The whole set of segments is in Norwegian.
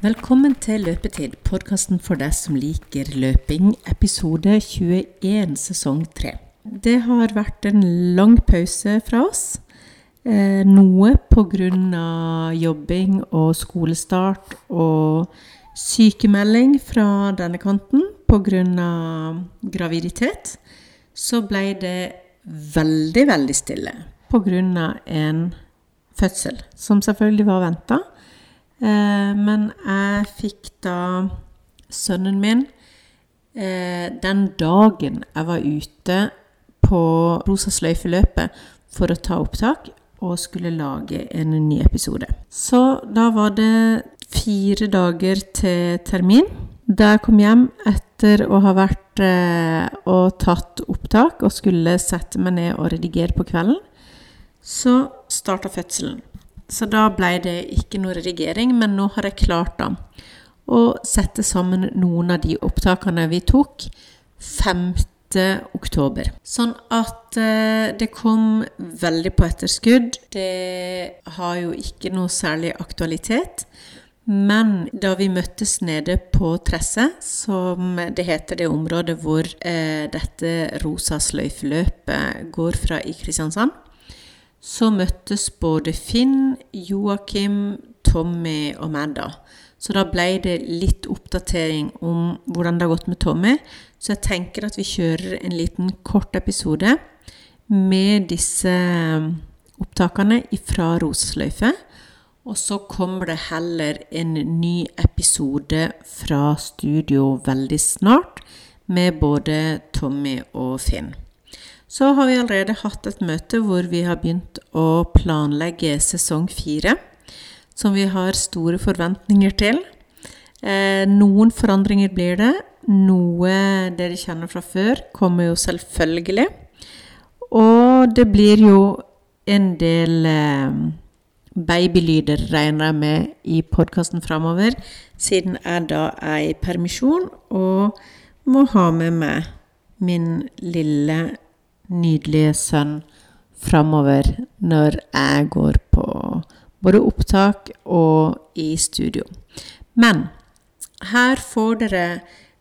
Velkommen til Løpetid, podkasten for deg som liker løping, episode 21, sesong 3. Det har vært en lang pause fra oss. Eh, noe pga. jobbing og skolestart og sykemelding fra denne kanten pga. graviditet. Så ble det veldig, veldig stille pga. en fødsel, som selvfølgelig var venta. Eh, men jeg fikk da sønnen min eh, den dagen jeg var ute på Rosa sløyfe-løpet for å ta opptak, og skulle lage en ny episode. Så da var det fire dager til termin. Da jeg kom hjem etter å ha vært eh, og tatt opptak og skulle sette meg ned og redigere på kvelden, så starta fødselen. Så da ble det ikke noe redigering, men nå har jeg klart da å sette sammen noen av de opptakene vi tok 5 oktober. Sånn at eh, det kom veldig på etterskudd. Det har jo ikke noe særlig aktualitet. Men da vi møttes nede på Tresset, som det heter det området hvor eh, dette rosa sløyfeløpet går fra i Kristiansand, så møttes både Finn, Joakim, Tommy og meg da. Så da ble det litt oppdatering om hvordan det har gått med Tommy. Så jeg tenker at vi kjører en liten kort episode med disse um, opptakene fra Rosesløyfe. Og så kommer det heller en ny episode fra studio veldig snart med både Tommy og Finn. Så har vi allerede hatt et møte hvor vi har begynt å planlegge sesong fire som vi har store forventninger til. Eh, noen forandringer blir det. Noe dere kjenner fra før, kommer jo selvfølgelig. Og det blir jo en del eh, babylyder, regner jeg med, i podkasten framover, siden jeg da er i permisjon og må ha med meg min lille, nydelige sønn framover når jeg går på både opptak og i studio. Men her får dere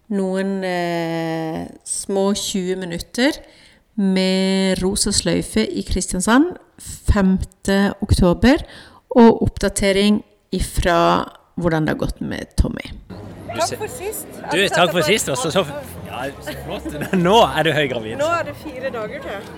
noen eh, små 20 minutter med Rosa sløyfe i Kristiansand 5. oktober, og oppdatering ifra hvordan det har gått med Tommy. Takk for sist. Du, takk for sist. Også, så, ja, så flott. Nå er du høygravid. Nå er det fire dager til.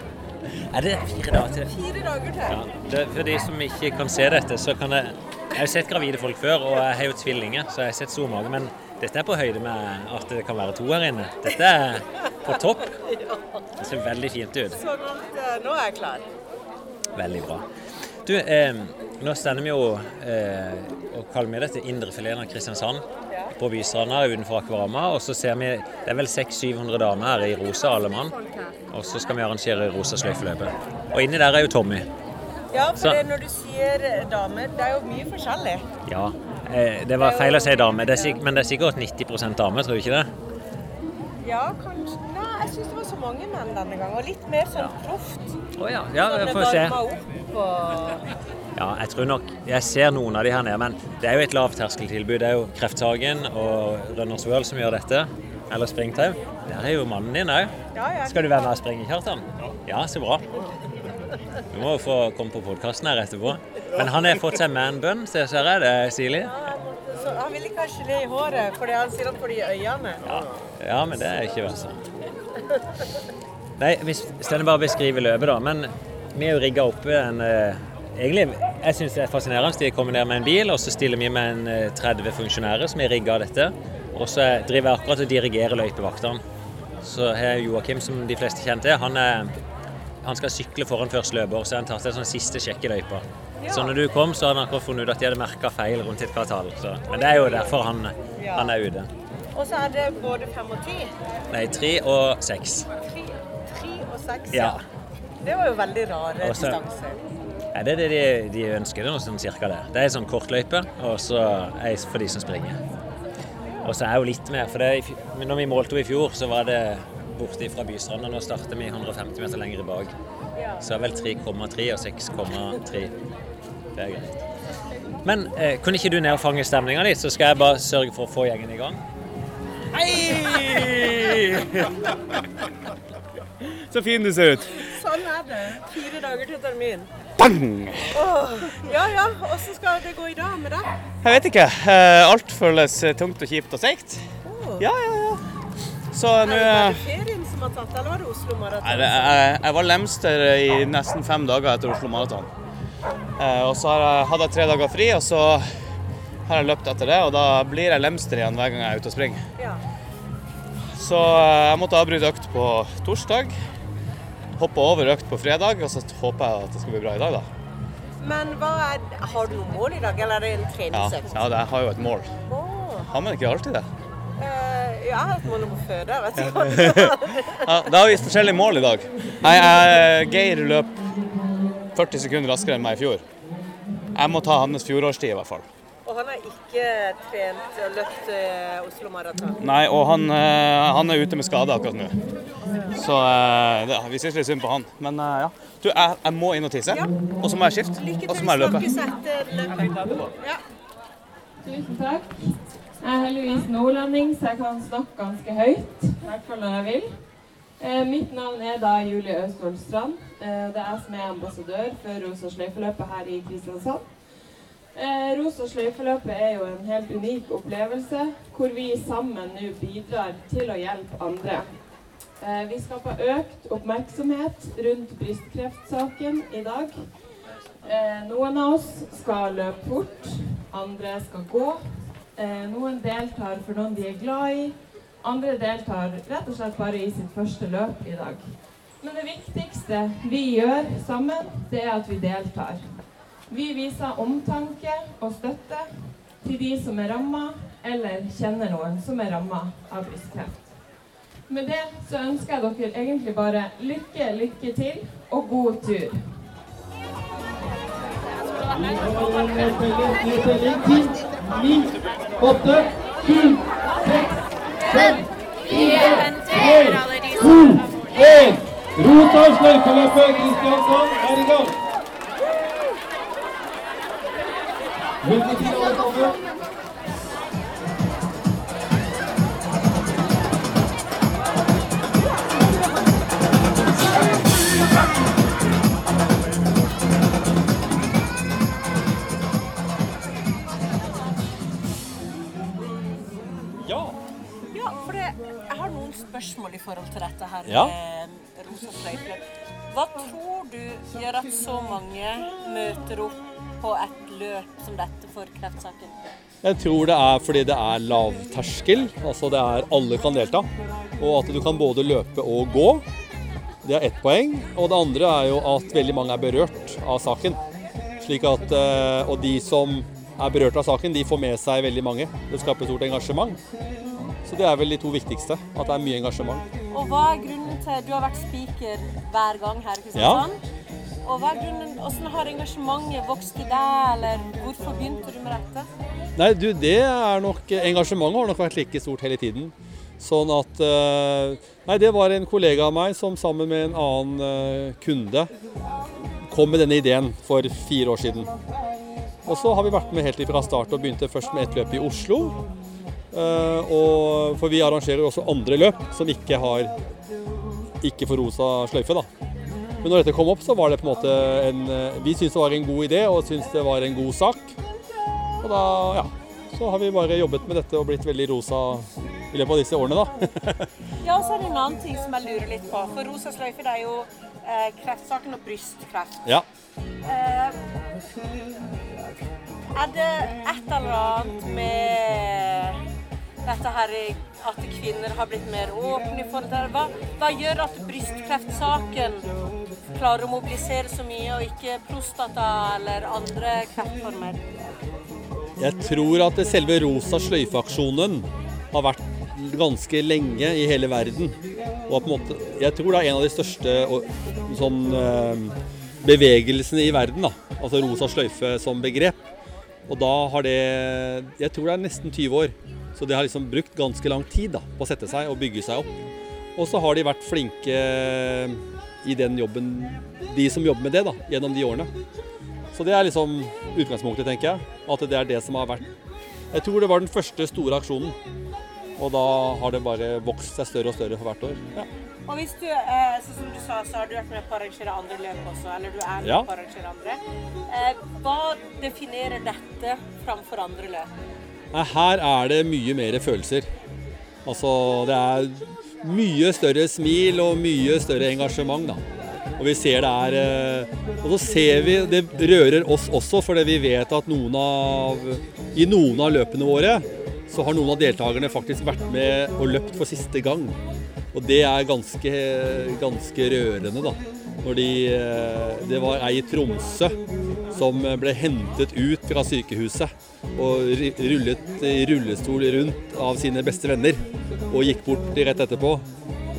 Er det fire dager til? Fire dager til. Ja, det, for de som ikke kan se dette, så kan jeg Jeg har sett gravide folk før, og jeg har jo tvillinger, så jeg har sett stor mage. Men dette er på høyde med at det kan være to her inne. Dette er på topp. Det ser veldig fint ut. Så at uh, nå er jeg klar. Veldig bra. Du, eh, nå stender vi jo eh, og kaller vi dette Indrefileten av Kristiansand på Bystranda utenfor Akvarama. Og så ser vi det er vel 600-700 damer her i rosa, alle mann. Og så skal vi arrangere rosa sløyfeløpet. Og inni der er jo Tommy. Ja, for det, når du sier damer, det er jo mye forskjellig. Ja, eh, det var feil å si dame, det er, men det er sikkert 90% damer, tror du ikke det? Ja, kanskje. Nei, jeg syns det var så mange menn denne gangen. Og litt mer sånn proft. Oh, ja, ja, jeg vi får se. Opp og... Ja, jeg tror nok Jeg ser noen av de her nede, men det er jo et lavterskeltilbud. Det er jo Krefthagen og Runners World som gjør dette. Eller Springtau. Der er jo mannen din òg. Ja, ja. Skal du være med og springe, Kjartan? Ja, så bra. Du må jo få komme på podkasten her etterpå. Men han har fått seg manbun, ser jeg. Det er stilig. Ja, han vil ikke ha gelé i håret, fordi han sier at det de øynene. Ja. Ja, men det er ikke verst. Nei, vi skal bare beskriver løpet, da. Men vi er jo rigga oppe en eh, Egentlig, jeg syns det er fascinerende. De kommer ned med en bil, og så stiller vi med en 30 eh, funksjonærer som er rigga dette. Og så driver jeg akkurat og dirigerer løypevaktene. Så har Joakim, som de fleste kjente, han, er, han skal sykle foran første løper, så han tatt en sånn siste sjekk i løypa. Ja. Så når du kom, så hadde han akkurat funnet ut at de hadde merka feil rundt et kvartal. Så. Men det er jo derfor han, han er ute. Og så er det både fem og ti. Nei, tre og seks. Tre, tre og seks. Ja. Det var jo veldig rare Også, distanser. Ja, det er det de, de ønsker. Det er noe sånn cirka det. Det er en sånn kortløype, og så ei for de som springer. Og så er jo litt mer, for det, når vi målte henne i fjor, så var det borte fra Bystranda. Nå starter vi 150 meter lenger bak. Så er vel 3,3 og 6,3. Det er greit. Men eh, kunne ikke du ned og fange stemninga di, så skal jeg bare sørge for å få gjengen i gang? Hei! Så fin du ser ut. Sånn er det. Fire dager til termin. Bang! Oh, ja ja, åssen skal det gå i dag med deg? Jeg vet ikke. Eh, Alt føles tungt og kjipt og seigt. Oh. Ja, ja, ja. Så Er det ferien som har tatt, eller var det Oslo Maraton? Jeg, jeg var lemster i nesten fem dager etter Oslo Maraton. Eh, Og så hadde jeg tre dager fri, og så har jeg løpt etter det. Og da blir jeg lemster igjen hver gang jeg er ute og springer. Ja. Så eh, jeg måtte avbryte økt på torsdag. Hoppe over økt på fredag, og så håper jeg at det skal bli bra i dag, da. Men er, har du noe mål i dag, eller er det en treningsøkt? ja det, jeg har jo et mål. Åh, Har man ikke alltid det? Ja, jeg har et mål om å føde, jeg vet ikke hva. Ja, da har vi forskjellige mål i dag. Nei, jeg, Geir løp 40 sekunder raskere enn meg i fjor. Jeg må ta hans fjorårstid i hvert fall. Og han har ikke trent og løpt eh, Oslo Maraton. Nei, og han, eh, han er ute med skade akkurat nå. Så eh, det, vi syns litt synd på han. Men ja. Du, jeg, jeg må inn og tisse. Ja. Og så må jeg skifte. Og så må jeg løpe. snakkes etter løpet. Ja. Tusen takk. Jeg er heldigvis nordlending, så jeg kan snakke ganske høyt. I hvert fall når jeg vil. Eh, mitt navn er da Julie Østfold Strand. Eh, det er jeg som er ambassadør for Rosa sløyfeløpet her i Kristiansand. Eh, Rosa sløyfeløpet er jo en helt unik opplevelse, hvor vi sammen nå bidrar til å hjelpe andre. Eh, vi skaper økt oppmerksomhet rundt brystkreftsaken i dag. Eh, noen av oss skal løpe fort, andre skal gå. Eh, noen deltar for noen de er glad i. Andre deltar rett og slett bare i sitt første løp i dag. Men det viktigste vi gjør sammen, det er at vi deltar. Vi viser omtanke og støtte til de som er ramma, eller kjenner noen som er ramma av brystkreft. Med det så ønsker jeg dere egentlig bare lykke, lykke til og god tur. Rosa sløyfeløpet Kristiansand er i gang. Det, jeg har noen spørsmål i forhold til dette her Ja. med rosa. Hva tror du gjør at så mange møter opp på et løp som dette for kreftsaken? Jeg tror det er fordi det er lav terskel, altså det er alle kan delta. Og at du kan både løpe og gå. Det er ett poeng. Og det andre er jo at veldig mange er berørt av saken. Slik at, eh, og de som er berørt av saken, de får med seg veldig mange. Det skaper stort engasjement. Så det er vel de to viktigste. At det er mye engasjement. Og hva er grunnen til Du har vært speaker hver gang her i Kristiansand. Og hva er grunnen, Hvordan har engasjementet vokst i deg, eller hvorfor begynte du med dette? Nei, du, det er nok Engasjementet har nok vært like stort hele tiden. Sånn at eh, Nei, det var en kollega av meg som sammen med en annen eh, kunde kom med denne ideen for fire år siden. Og så har vi vært med helt fra start og begynte først med et løp i Oslo. Eh, og, for vi arrangerer også andre løp som ikke har ikke får rosa sløyfe, da. Men når dette kom opp, så var det på en måte en eh, Vi syntes det var en god idé og syntes det var en god sak. Og da, ja, så har vi bare jobbet med dette og blitt veldig rosa i løpet av disse årene, da. Ja, og så er det en annen ting som jeg lurer litt på. For rosa sløyfe det er jo eh, kreftsaken og brystkreft. Ja. Eh, er det et eller annet med dette her at kvinner har blitt mer åpne i forhold til det? Hva, hva gjør at brystkreftsaken klarer å mobilisere så mye, og ikke prostata eller andre kreftformer? Jeg tror at selve rosa sløyfe-aksjonen har vært ganske lenge i hele verden. Og måte, jeg tror det er en av de største sånn, eh, bevegelsene i verden. Da. Altså rosa sløyfe som begrep. Og da har det Jeg tror det er nesten 20 år. Så det har liksom brukt ganske lang tid da, på å sette seg og bygge seg opp. Og så har de vært flinke i den jobben, de som jobber med det, da, gjennom de årene. Så det er liksom utgangspunktet, tenker jeg. At det er det som har vært Jeg tror det var den første store aksjonen. Og da har det bare vokst seg større og større for hvert år. Ja. Og hvis du, eh, som du sa, så har du vært med på å arrangere andre løp også, eller du er med Ja. på å arrangere andre. Eh, hva definerer dette framfor andre løp? Her er det mye mer følelser. Altså, det er mye større smil og mye større engasjement, da. Og vi ser det er eh, Og så ser vi Det rører oss også, fordi vi vet at noen av I noen av løpene våre så har noen av deltakerne faktisk vært med og løpt for siste gang. Og det er ganske, ganske rørende, da. Når de, eh, det var ei i Tromsø som ble hentet ut fra sykehuset og rullet i rullestol rundt av sine beste venner. Og gikk bort rett etterpå.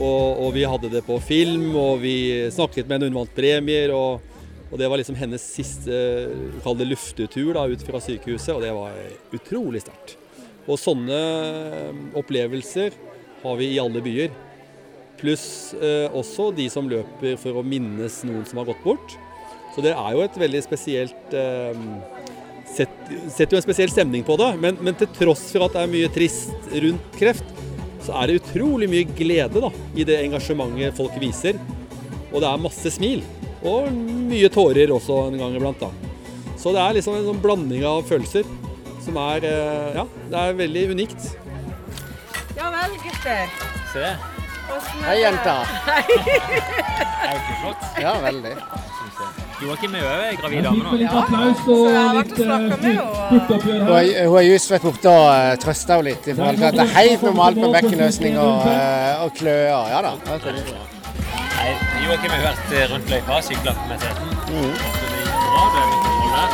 Og, og vi hadde det på film, og vi snakket med henne, hun vant premier. Og, og det var liksom hennes siste kall det luftetur da, ut fra sykehuset, og det var utrolig sterkt. Og sånne opplevelser har vi i alle byer. Pluss eh, også de som løper for å minnes noen som har gått bort. Så det er jo et veldig spesielt eh, Setter jo en spesiell stemning på det. Men, men til tross for at det er mye trist rundt kreft, så er det utrolig mye glede da, i det engasjementet folk viser. Og det er masse smil. Og mye tårer også en gang iblant. da. Så det er liksom en sånn blanding av følelser som er eh, Ja, det er veldig unikt. Ja vel, gutter. Se Hei, jenta. Hei. Det er jo ikke flott. Ja, veldig. Joakim er jo gravid dame nå. Ja, applaus Så jeg har vært litt og snakket med eh, henne, Hun har, just vært borte og uh, trøsta henne litt i forhold til at det er helt normalt med bekkenløsning og, eh, og kløe. Ja da. er Joakim har vært eh, rundt løypa, og sykla med. Så det det er mål der.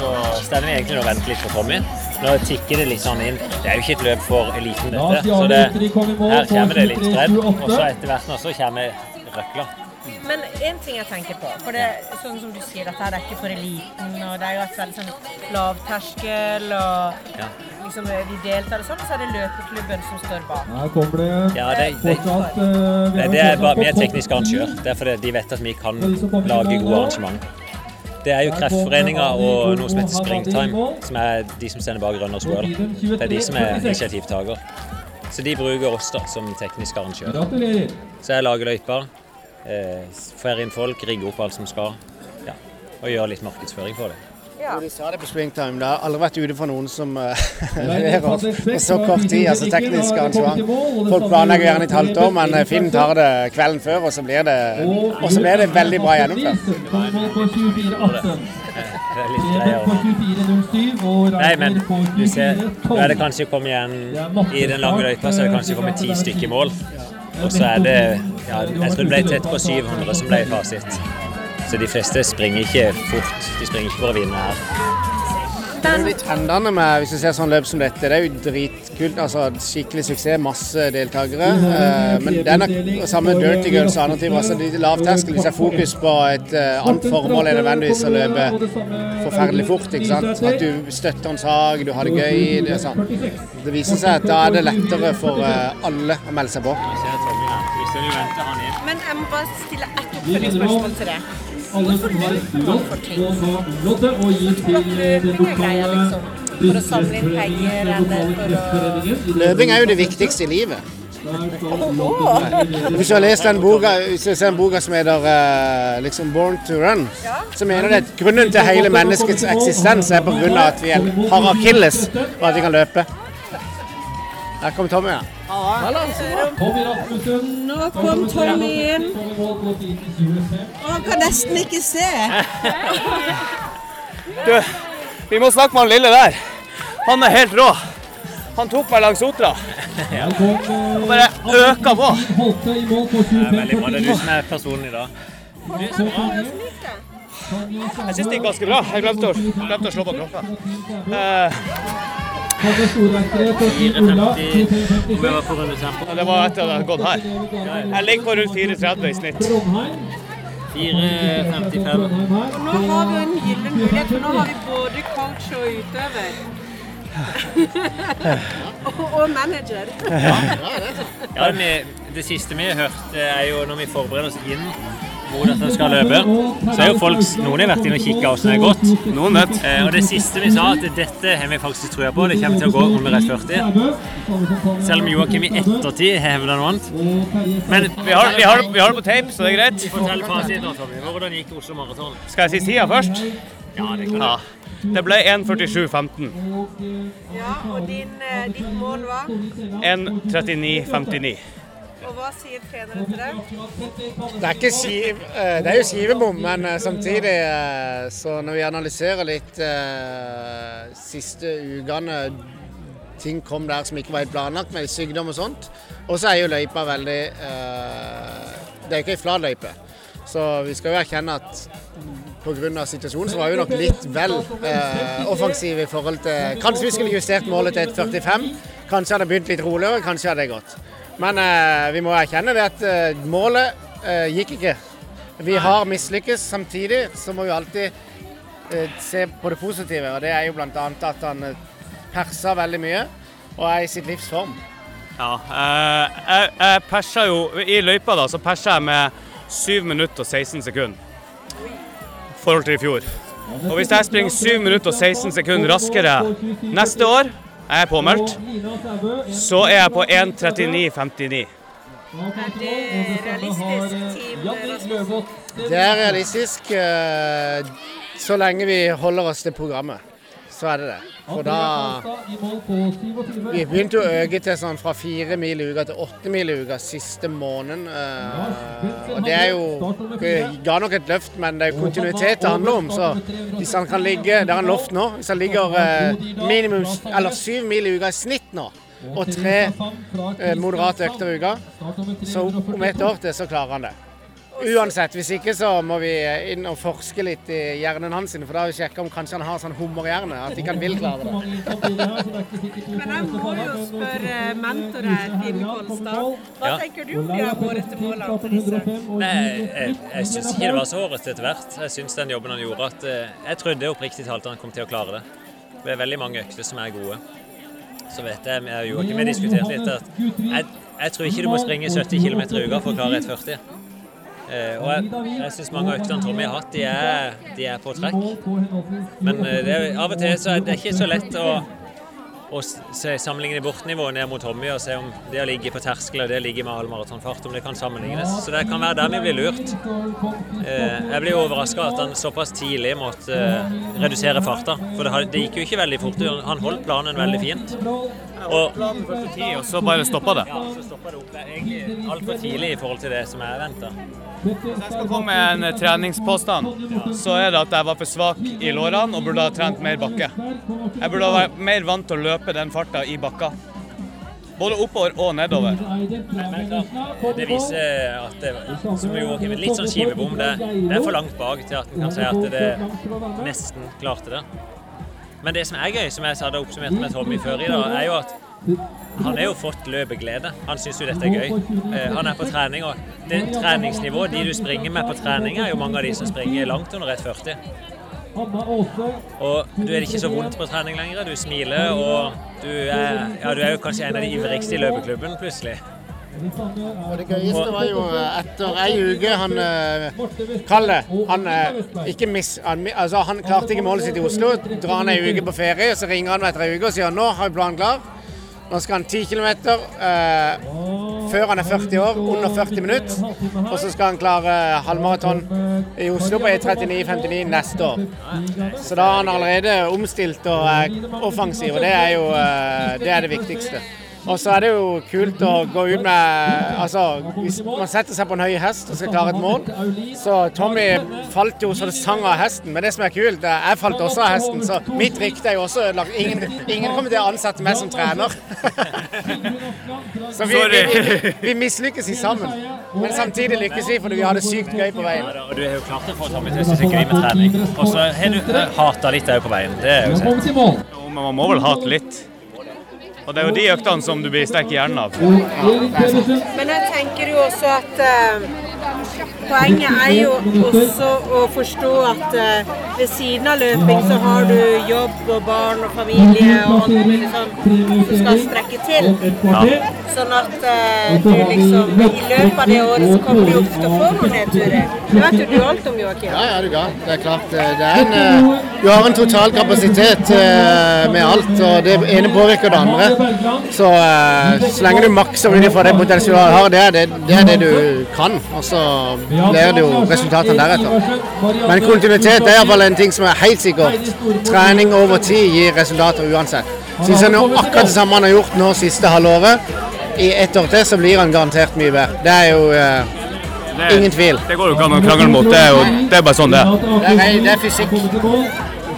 Så står vi egentlig og venter litt på Tommy. Nå tikker det litt sånn inn. Det er jo ikke et løp for eliten, dette. Så det, her kommer det litt spredd. Og så etter hvert nå så kommer røkla. Men en ting jeg tenker på, for det sånn som du sier, dette er ikke for eliten, og det er jo et veldig sånn lavterskel, og Ja. liksom vi deltar og sånn, så er det løpeklubben som står bak. Her kommer det Ja, det, det, fortsatt uh, det, det er bare, vi er på teknisk arrangør. Det er fordi de vet at vi kan lage gode arrangement. Det er jo Kreftforeninga og noe som heter Springtime, som er de som sender bak Runners World. Det er de som er initiativtaker. Så de bruker oss da som teknisk arrangør. Så jeg lager løyper, eh, får inn folk, rigger opp alt som skal, ja, og gjør litt markedsføring for det. Ja. De sa det på springtime. Det har aldri vært ute for noen som Leif leverer på så kort tid. Altså teknisk arrangement. Folk planlegger gjerne i et halvt år, men Begge Finn tar det kvelden før, og så blir det, og så blir det veldig bra gjennomført. Kom i mål på 24-18. Det er litt greier. på 24-07 og Nei, men du ser, nå er det 24-12. kanskje kommet igjen I den lange løypa så er det kanskje kommet ti stykker i mål. Og så er det ja, Jeg tror det ble tett på 700 som ble fasit. Så de fleste springer ikke fort. De springer ikke for å vinne her. Det er litt de trendene med hvis du ser sånn løp som dette, det er jo dritkult. altså Skikkelig suksess, masse deltakere. Eh, men det er nok samme Dirty Girls og andre ting. altså de Lavterskel, hvis det er fokus på et eh, annet formål enn nødvendigvis å løpe forferdelig fort. ikke sant? At du støtter en sak, du har det gøy. Det, sånn. det viser seg at da er det lettere for eh, alle å melde seg på. Du venter han inn. Men jeg må bare stille ett oppfølgingsspørsmål til det. Og gi til eh, den Løping er greia, lokale liksom. For å samle inn penger, eller for å- Løping er jo det viktigste i livet. Hvis du har lest den boka, hvis du ser den boka som heter eh, liksom 'Born to Run', så mener de at grunnen til hele menneskets eksistens er pga. at vi har akilles og at vi kan løpe. Her kommer Tommy. Ja. Tommy Rasmussen. Nå kom Tommy inn. Kom i mål på 10-25. Og han kan nesten ikke se. Du, vi må snakke med han lille der. Han er helt rå. Han tok meg langs Otra. Og Bare øka på. Det er veldig bra. Det er du som er personen i dag. Jeg syns det gikk ganske bra. Jeg glemte å, glemte å slå på klokka. Eh, Hadde storvektere til Team Ola. 4,50 Hvor 25-56. var på rundetempo? det var etter at jeg hadde gått her. Jeg ligger på rundt 4,30 i snitt. 4,55. Nå har vi en gyllen mulighet, for nå har vi både coach og utøver. og, og manager. Ja, det, det siste vi har hørt, eh, er jo når vi forbereder oss inn mot dette skal løpe, så er jo folk Noen har vært inne og kikka hvordan det har gått. Noen vet. Eh, og det siste vi sa, at dette har vi faktisk trua på. Det kommer til å gå under 1,40. Selv om Joakim i ettertid har hevda noe annet. Men Vi har, vi, har, vi har det på tape, så det er greit. Fortell fasiten Tommy. Hvordan gikk Oslo Maraton? Skal jeg si tida først? Ja, det kan Ja. Det ble 1.47,15. Ja, og din, eh, ditt mål var? 1.39,59. Og hva sier treneren til deg? Det er, ikke skiv, eh, det er jo skivebom, men eh, samtidig eh, så når vi analyserer litt siste ukene Ting kom der som ikke var helt planlagt, med sykdom og sånt. Og så er jo løypa veldig Det er ikke ei flat løype. Så vi skal jo erkjenne at pga. situasjonen så var vi nok litt vel eh, offensive i forhold til Kanskje vi skulle justert målet til 1,45. Kanskje hadde det begynt litt roligere, kanskje hadde det gått. Men eh, vi må erkjenne det at eh, målet eh, gikk ikke. Vi har mislykkes. Samtidig så må vi alltid se på det positive, og det er jo bl.a. at han perser veldig mye og er i sitt livs form. Ja, eh, jeg, jeg persa jo I løypa da, så persa jeg med 7 minutter og 16 sekunder. I forhold til i fjor. Og hvis jeg springer 7 minutter og 16 sekunder raskere neste år, jeg er påmeldt, så er jeg på 1.39,59. Er realistisk? Det er realistisk eh, så lenge vi holder oss til programmet. Er det. For da Vi begynte å øke til sånn fra fire mil i uka til åtte mil i uka siste måneden. eh, og det er jo Det ga nok et løft, men det er kontinuitet det handler om. Så hvis han kan ligge Det har han lovt nå. Hvis han ligger eh, minimum eller syv mil i uka i snitt nå, og tre eh, moderate økter i uka, så om et år til så klarer han det. Uansett, hvis ikke så må vi inn og forske litt i hjernen hans, for da har vi sjekka om kanskje han har sånn hummerhjerne, at ikke han vil klare det. Men jeg må jo spørre mentor her, Team Kolstad. Hva Ja. tenker du om de her hårete målene av? Nei, jeg, jeg syns ikke det var så hårete etter hvert. Jeg syns den jobben han gjorde at eh, Jeg trodde oppriktig talt han kom til å klare det. Det er veldig mange økter som er gode. Så vet jeg, jeg og Joakim har diskutert litt at jeg, jeg tror ikke du må springe 70 km i uka for å klare 1,40. Eh, og jeg, jeg syns mange av øktene Tommy har hatt, de er, de er på trekk. Men eh, det, av og til så er det ikke så lett å, s- se, sammenligne bortnivået ned mot Tommy og se om det å ligge på terskel og det å ligge med halvmaratonfart, om det kan sammenlignes. Så det kan være der vi blir lurt. Eh, jeg blir overraska at han såpass tidlig måtte eh, redusere farta. For det, det gikk jo ikke veldig fort. Han holdt planen veldig fint. Og og så bare stoppa det. ja, så stoppa det opp. Det er egentlig altfor tidlig i forhold til det som jeg venta. Hvis jeg skal komme med en eh, treningspåstand, så er det at jeg var for svak i lårene og burde ha trent mer bakke. Jeg burde ha vært mer vant til å løpe den farta i bakka. Både oppover og nedover. Men klart, det viser at det som Joakim, litt sånn skivebom. Det, det er for langt bak til at en kan si at det nesten klarte det. Men det som er gøy, som jeg hadde oppsummert med Tommy før i dag, er jo at han har jo fått løpeglede. Han syns jo dette er gøy. Eh, Han er på trening, og det treningsnivået de du springer med på trening, er jo mange av de som springer langt under 1,40. Og du er ikke så vondt på trening lenger. Du smiler, og du er, ja, du er jo kanskje en av de ivrigste i løpeklubben plutselig. Og det gøyeste var jo eh, etter ei uke han eh, Kalle, han eh, ikke miss... Han, altså, han klarte ikke målet sitt i Oslo. Drar han ei uke på ferie, så ringer han meg etter ei uke og sier nå har vi planen klar. Nå skal han 10 km eh, før han er 40 år, under 40 minutter. Og så skal han klare halvmaraton i Oslo på E39,59 neste år. Så da har han allerede omstilt og er offensiv, og det er jo eh, det, er det viktigste. Og så er det jo kult å gå ut med Altså, hvis man setter seg på en høy hest og skal klare et mål Så Tommy falt jo så det sang av hesten, men det som er kult, er jeg falt også av hesten, så mitt rykte er jo også ødelagt. Ingen, ingen kommer til å ansette meg som trener. Så vi, vi, vi, vi mislykkes i sammen. Men samtidig lykkes vi fordi vi har det sykt gøy på veien. Ja, og du har jo klart å få Tommy til å synes det er gøy med trening. Og så har du hata litt òg på veien. Det er jo sant. Jo, men man må vel hate litt. Og det er jo de øktene som du blir sterk i hjernen av. Men jeg tenker jo også at eh, poenget er jo også å forstå at uh, ved siden av løping så har du jobb og barn og familie og alt mulig sånn som skal strekke til. Sånn at uh, du liksom i løpet av det året så kommer du jo til å få noen nedturer. Det vet jo du alt om, Joakim. Ja, ja, du ga. Det er klart. eh, Det er en, uh, du har en total kapasitet med alt, og det ene påvirker det andre. Så så lenge du makser ut fra det potensialet du har, det er det, det er det du kan. Og så lærer det jo resultatene deretter. Men kontinuitet er iallfall en ting som er helt sikkert. Trening over tid gir resultater uansett. Syns han gjør akkurat det samme han har gjort nå siste halvåret. I ett år til så blir han garantert mye bedre. Det er jo uh, ingen tvil. det går jo ikke an å krangle mot. Det er, jo, det er bare sånn det er. Det er, det er fysikk.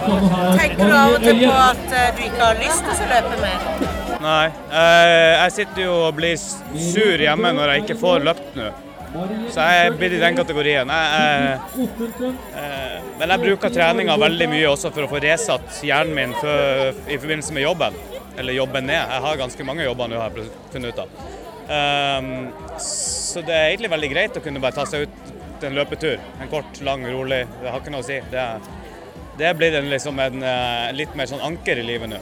Tenker du av og til på at eh, du ikke har lyst til å løpe mer? Nei. eh, jeg sitter jo og blir sur hjemme når jeg ikke får løpt nå. Så jeg er blitt i den kategorien. Jeg, eh, eh, men jeg bruker treninga veldig mye også for å få resatt hjernen min for, i forbindelse med jobben. Eller jobben ned. Jeg har ganske mange jobber nå, har jeg funnet ut av. Um, så det er egentlig veldig greit å kunne bare ta seg ut en løpetur. En kort, lang, rolig. Det har ikke noe å si. Det, det er blitt en, liksom en eh, litt mer sånn anker i livet nå.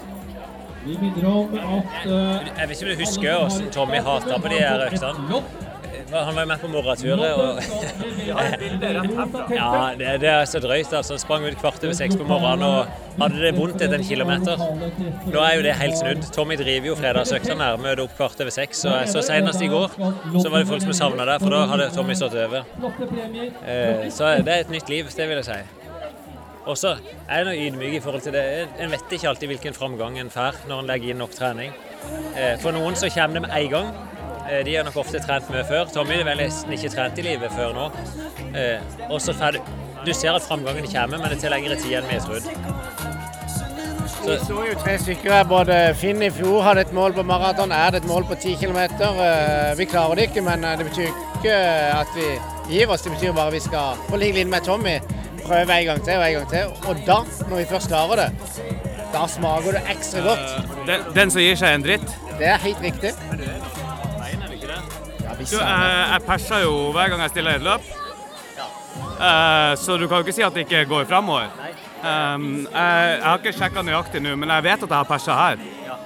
Vi minner om at eh, Jeg vet ikke om du husker hvordan Tommy hata på de her øktene. Han var jo med på moraturet. Og ja, det, det er så drøyt. altså. Sprang ut kvart over seks på morgenen og hadde det vondt etter en kilometer. Nå er jo det helt snudd. Tommy driver jo fredagsøktene her, møter opp kvart over seks. Så, så senest i går så var det folk som savna det, for da hadde Tommy stått over. Eh, så det er et nytt liv, det vil jeg si. Og så er jeg ydmyk i forhold til det. En vet ikke alltid hvilken framgang en får når en legger inn nok trening. Eh, For noen så kommer det med en gang. Eh, De har nok ofte trent mye før. Tommy har vel nesten ikke trent i livet før nå. Eh, Og så får du Du ser at framgangen kommer, men det tar lengre tid enn vi har trodd. Vi så jo tre stykker her. Både Finn i fjor hadde et mål på maraton, er det et mål på 10 km. Vi klarer det ikke, men eh, det betyr ikke at vi gir oss. Det betyr bare at vi skal på lik linje med Tommy prøve en gang til og en gang til. Og da, når vi først klarer det, da smaker det ekstra godt. Den, den som gir seg en dritt. Det er helt riktig. Ja, jeg, er jeg perser jo hver gang jeg stiller et løp. Eh, så du kan jo ikke si at det ikke går framover. Um, jeg, jeg har ikke sjekka nøyaktig nå, men jeg vet at jeg har persa her. Ja,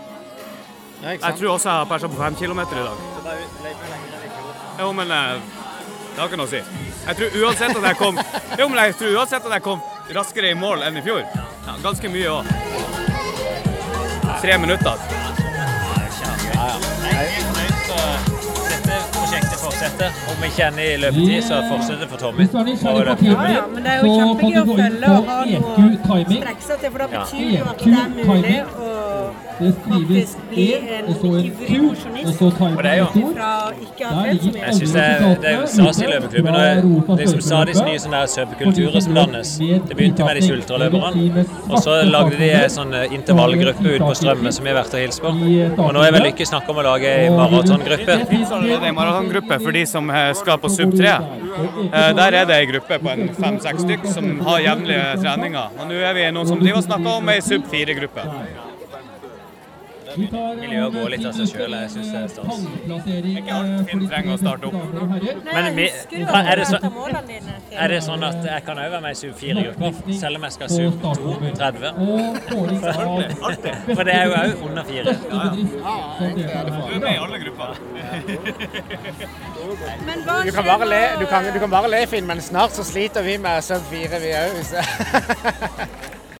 Jeg tror også jeg har persa på fem kilometer i dag. Jo, men eh, det har ikke noe å si. Jeg tror uansett at jeg kom Jo, men jeg tror uansett at jeg kom raskere i mål enn i fjor. Ja, ganske mye òg. Tre minutter. Fortsetter. Om ikke ender i løpetid, så fortsetter det for Tommy. Ja, ja, men det er jo så kan kjempegøy du å følge og på ha noe timing. strekke seg til, for det betyr jo at EQ det er mulig å faktisk bli E, en og så en ivrig Q, mosjonist. og det er jo- ikke å. Jeg syns det, er- det er jo stas i løpeklubben. og det- liksom stadig nye sånne der subkulturer som dannes. Det begynte med de sultreløperne. Og så lagde de en sånn eh, intervallgruppe ute på Strømme som vi har vært og hilst på. Og nå er vel Lykke snakk om å lage ei maratongruppe. Det er en maratongruppe de som eh, skal på sub 3. Eh, Der er det ei gruppe på en fem-seks stykk som har jevnlige treninger. Og nå er vi noen som driver og snakker om ei sub 4-gruppe. Miljøet går litt av seg sjøl. Jeg syns det er stas. Ikke alt Finn trenger å starte opp. Men er, det så, er det sånn at jeg kan òg være med i sub 4-gruppa, selv om jeg skal sub 2-30? For det er jo òg under 4. Du er med i alle grupper. Men hva Du kan bare le, du kan, du kan bare le Finn, men snart så sliter vi med sub 4 vi òg.